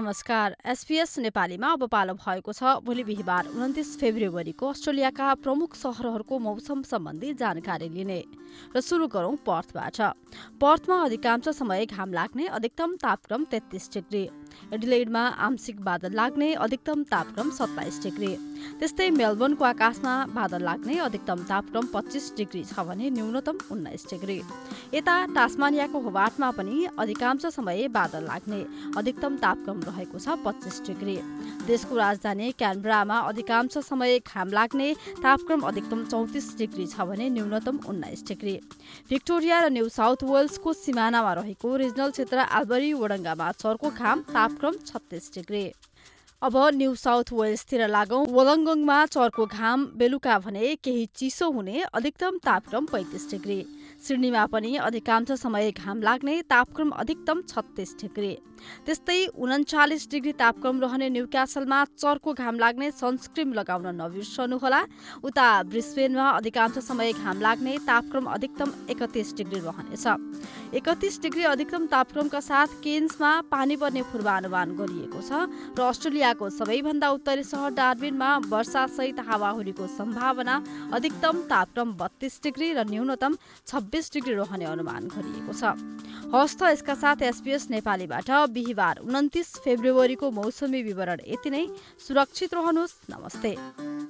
नमस्कार। एसपीएस नेपालीमा अब पालो भएको छ। भोलि बिहिबार उन्तिस फेब्रुअरीको अस्ट्रेलियाका प्रमुख सहरहरूको मौसम सम्बन्धी जानकारी लिने र सुरु गरौं पर्थबाट। पर्थमा अधिकांश समय घाम लाग्ने अधिकतम तापक्रम तेत्तिस डिग्री। एडिलेडमा आंशिक बादल लाग्ने अधिकतम तापक्रम सत्ताइस डिग्री। त्यस्तै मेलबोर्नको आकाशमा बादल लाग्ने अधिकतम तापक्रम पच्चिस डिग्री छ भने न्यूनतम उन्नाइस डिग्री। यता टास्मानियाको होबाटमा पनि अधिकांश समय बादल लाग्ने अधिकतम तापक्रम रहेको छ पच्चिस डिग्री। देशको राजधानी क्यानब्रामा अधिकांश समय घाम लाग्ने तापक्रम अधिकतम चौतिस डिग्री छ भने न्यूनतम उन्नाइस डिग्री। भिक्टोरिया र न्यू साउथ वेल्सको सिमानामा रहेको रिजनल क्षेत्र आल्बरी वडङ्गामा चर्को घाम तापक्रम छत्तिस डिग्री। अब न्यू साउथ वेल्सतिर लागौं वलङ्गङमा चर्को घाम बेलुका भने केही चिसो हुने अधिकतम तापक्रम पैँतिस डिग्री। सिडनीमा पनि अधिकांश समय घाम लाग्ने तापक्रम अधिकतम छत्तिस डिग्री। त्यस्तै उन्चालिस डिग्री तापक्रम रहने न्युक्यासलमा चर्को घाम लाग्ने सनस्क्रिम लगाउन नबिर्सनुहोला। उता ब्रिस्बेनमा अधिकांश समय घाम लाग्ने तापक्रम अधिकतम एकतिस डिग्री रहनेछ। एकतिस डिग्री अधिकतम तापक्रमका साथ केन्समा पानी पर्ने पूर्वानुमान गरिएको छ र अस्ट्रेलियाको सबैभन्दा उत्तरी सहर डार्बिनमा वर्षासहित हावाहुरीको सम्भावना अधिकतम तापक्रम बत्तीस डिग्री र न्यूनतम छब्बिस डिग्री रहने अनुमान गरिएको छ। हस्त यसका साथ एसपीएस नेपालीबाट बिहिबार उन्तिस फेब्रुअरीको मौसमी विवरण यति नै। सुरक्षित रहनुहोस्। नमस्ते।